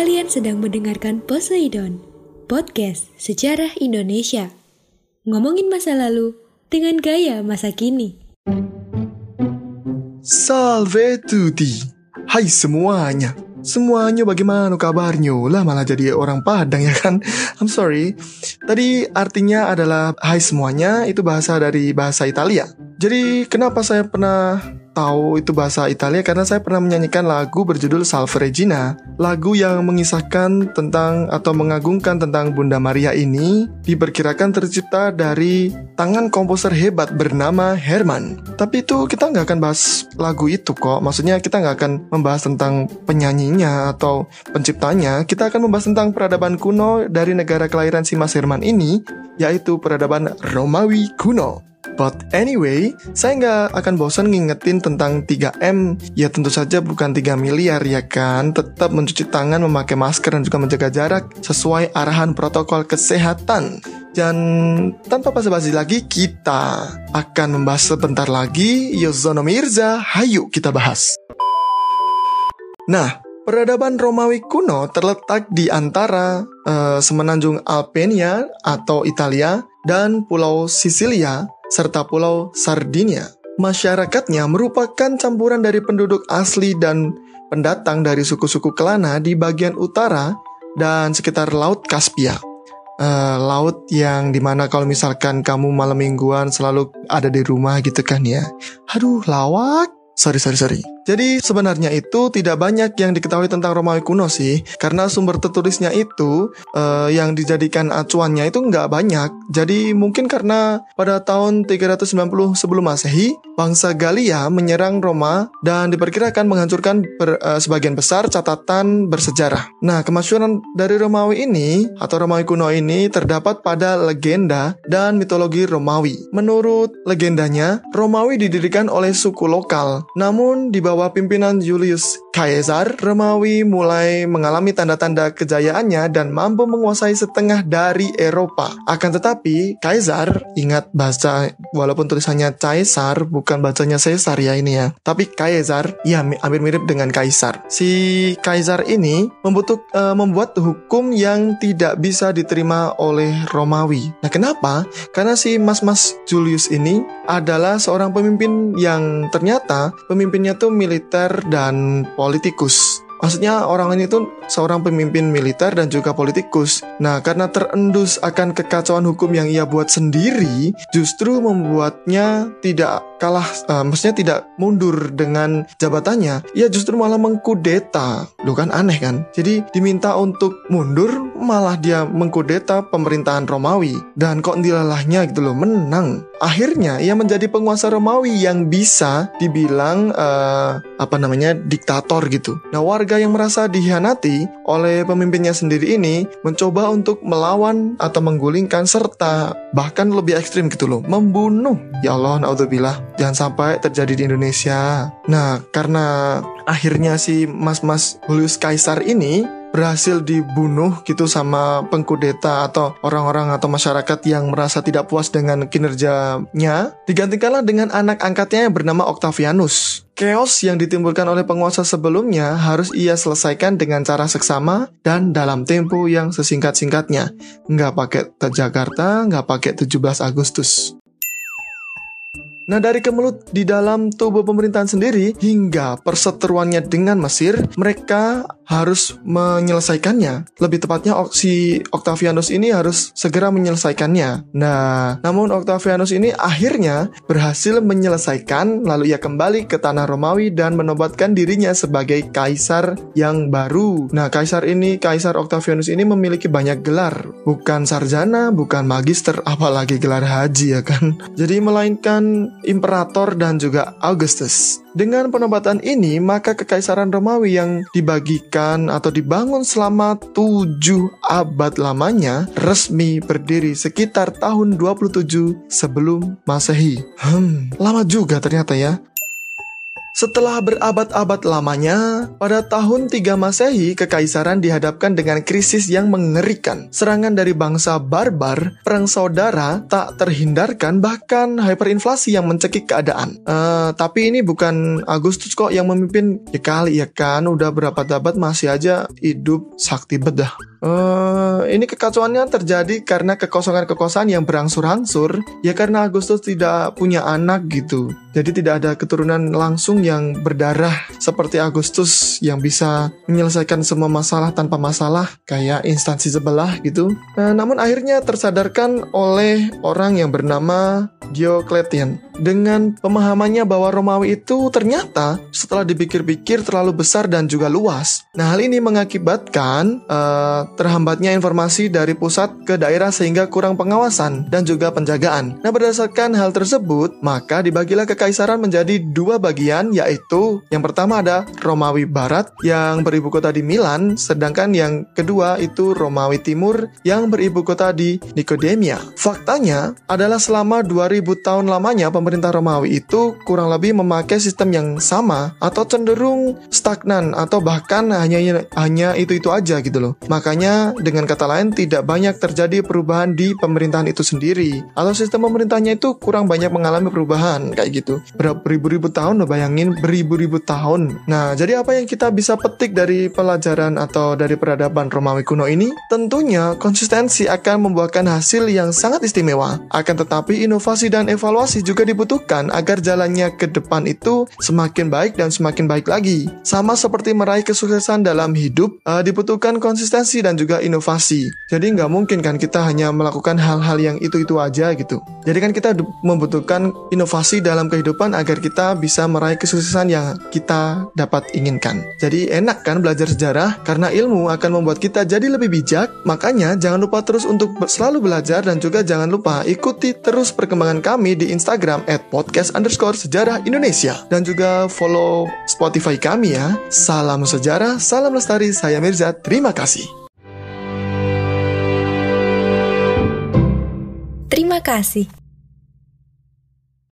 Kalian sedang mendengarkan Poseidon, podcast sejarah Indonesia. Ngomongin masa lalu dengan gaya masa kini. Salve tutti. Hai semuanya. Semuanya bagaimana kabarnya? Lah malah jadi orang Padang ya kan? I'm sorry. Tadi artinya adalah hai semuanya itu bahasa dari bahasa Italia. Jadi kenapa saya pernah tahu itu bahasa Italia karena saya pernah menyanyikan lagu berjudul Salve Regina. Lagu yang mengisahkan tentang atau mengagungkan tentang Bunda Maria ini diperkirakan tercipta dari tangan komposer hebat bernama Herman. Tapi itu kita nggak akan bahas lagu itu kok. Maksudnya kita nggak akan membahas tentang penyanyinya atau penciptanya. Kita akan membahas tentang peradaban kuno dari negara kelahiran si Mas Herman ini, yaitu peradaban Romawi kuno. But anyway, saya nggak akan bosan ngingetin tentang 3M. Ya tentu saja bukan 3 miliar ya kan. Tetap mencuci tangan, memakai masker, dan juga menjaga jarak sesuai arahan protokol kesehatan. Dan tanpa basa-basi lagi, kita akan membahas sebentar lagi Yozono Mirza. Hayu kita bahas. Nah, Peradaban Romawi kuno terletak di antara uh, semenanjung Alpenia atau Italia dan Pulau Sisilia serta Pulau Sardinia. Masyarakatnya merupakan campuran dari penduduk asli dan pendatang dari suku-suku Kelana di bagian utara dan sekitar Laut Kaspia. Uh, laut yang di mana kalau misalkan kamu malam mingguan selalu ada di rumah gitu kan ya. Aduh, lawak. Sorry, sorry, sorry. Jadi sebenarnya itu tidak banyak yang diketahui tentang Romawi kuno sih, karena sumber tertulisnya itu uh, yang dijadikan acuannya itu nggak banyak. Jadi mungkin karena pada tahun 390 sebelum masehi, bangsa Galia menyerang Roma dan diperkirakan menghancurkan ber, uh, sebagian besar catatan bersejarah. Nah, kemasyuran dari Romawi ini atau Romawi kuno ini terdapat pada legenda dan mitologi Romawi. Menurut legendanya, Romawi didirikan oleh suku lokal, namun di bawah pimpinan Julius Caesar, Romawi mulai mengalami tanda-tanda kejayaannya dan mampu menguasai setengah dari Eropa. Akan tetapi, Caesar, ingat bahasa walaupun tulisannya Caesar, bukan bacanya Caesar ya ini ya. Tapi Caesar, ya hampir mirip dengan Kaisar. Si Caesar ini membutuh, uh, membuat hukum yang tidak bisa diterima oleh Romawi. Nah kenapa? Karena si mas-mas Julius ini adalah seorang pemimpin yang ternyata pemimpinnya tuh militer dan politikus. Maksudnya orang ini tuh seorang pemimpin militer dan juga politikus. Nah, karena terendus akan kekacauan hukum yang ia buat sendiri, justru membuatnya tidak kalah, uh, maksudnya tidak mundur dengan jabatannya. Ia justru malah mengkudeta. Loh kan aneh kan? Jadi diminta untuk mundur, malah dia mengkudeta pemerintahan Romawi. Dan kok dilalahnya gitu loh, menang. Akhirnya ia menjadi penguasa Romawi yang bisa dibilang uh, apa namanya diktator gitu. Nah warga yang merasa dihianati oleh pemimpinnya sendiri ini mencoba untuk melawan atau menggulingkan serta bahkan lebih ekstrim gitu loh, membunuh. Ya Allah, naudzubillah, jangan sampai terjadi di Indonesia. Nah karena akhirnya si mas-mas Julius Kaisar ini berhasil dibunuh gitu sama pengkudeta atau orang-orang atau masyarakat yang merasa tidak puas dengan kinerjanya, digantikanlah dengan anak angkatnya yang bernama Octavianus. Chaos yang ditimbulkan oleh penguasa sebelumnya harus ia selesaikan dengan cara seksama dan dalam tempo yang sesingkat-singkatnya. Nggak pakai Jakarta, nggak pakai 17 Agustus. Nah dari kemelut di dalam tubuh pemerintahan sendiri hingga perseteruannya dengan Mesir, mereka harus menyelesaikannya. Lebih tepatnya si Octavianus ini harus segera menyelesaikannya. Nah, namun Octavianus ini akhirnya berhasil menyelesaikan lalu ia kembali ke tanah Romawi dan menobatkan dirinya sebagai kaisar yang baru. Nah, kaisar ini, Kaisar Octavianus ini memiliki banyak gelar, bukan sarjana, bukan magister, apalagi gelar haji ya kan. Jadi melainkan imperator dan juga Augustus. Dengan penobatan ini, maka kekaisaran Romawi yang dibagikan atau dibangun selama tujuh abad lamanya resmi berdiri sekitar tahun 27 sebelum Masehi. Hmm, lama juga ternyata ya. Setelah berabad-abad lamanya, pada tahun 3 Masehi, kekaisaran dihadapkan dengan krisis yang mengerikan. Serangan dari bangsa barbar, perang saudara tak terhindarkan, bahkan hyperinflasi yang mencekik keadaan. Uh, tapi ini bukan Agustus kok yang memimpin. Ya kali ya kan, udah berapa abad masih aja hidup sakti bedah. Uh, ini kekacauannya terjadi karena kekosongan-kekosongan yang berangsur-angsur, ya karena Agustus tidak punya anak gitu. Jadi tidak ada keturunan langsung yang berdarah seperti Agustus yang bisa menyelesaikan semua masalah tanpa masalah kayak instansi sebelah gitu. Nah, namun akhirnya tersadarkan oleh orang yang bernama Diocletian dengan pemahamannya bahwa Romawi itu ternyata setelah dipikir-pikir terlalu besar dan juga luas. Nah, hal ini mengakibatkan uh, terhambatnya informasi dari pusat ke daerah sehingga kurang pengawasan dan juga penjagaan. Nah, berdasarkan hal tersebut, maka dibagilah ke kekaisaran menjadi dua bagian yaitu yang pertama ada Romawi Barat yang beribu kota di Milan sedangkan yang kedua itu Romawi Timur yang beribu kota di Nikodemia. Faktanya adalah selama 2000 tahun lamanya pemerintah Romawi itu kurang lebih memakai sistem yang sama atau cenderung stagnan atau bahkan hanya hanya itu-itu aja gitu loh. Makanya dengan kata lain tidak banyak terjadi perubahan di pemerintahan itu sendiri. Atau sistem pemerintahnya itu kurang banyak mengalami perubahan kayak gitu. Gitu beribu-ribu tahun lo bayangin beribu-ribu tahun. Nah jadi apa yang kita bisa petik dari pelajaran atau dari peradaban Romawi kuno ini? Tentunya konsistensi akan membuahkan hasil yang sangat istimewa. Akan tetapi inovasi dan evaluasi juga dibutuhkan agar jalannya ke depan itu semakin baik dan semakin baik lagi sama seperti meraih kesuksesan dalam hidup uh, dibutuhkan konsistensi dan juga inovasi jadi nggak mungkin kan kita hanya melakukan hal-hal yang itu-itu aja gitu jadi kan kita membutuhkan inovasi dalam kehidupan agar kita bisa meraih kesuksesan yang kita dapat inginkan. Jadi enak kan belajar sejarah karena ilmu akan membuat kita jadi lebih bijak. Makanya jangan lupa terus untuk selalu belajar dan juga jangan lupa ikuti terus perkembangan kami di Instagram at podcast underscore sejarah Indonesia dan juga follow Spotify kami ya. Salam sejarah, salam lestari, saya Mirza, terima kasih. Terima kasih.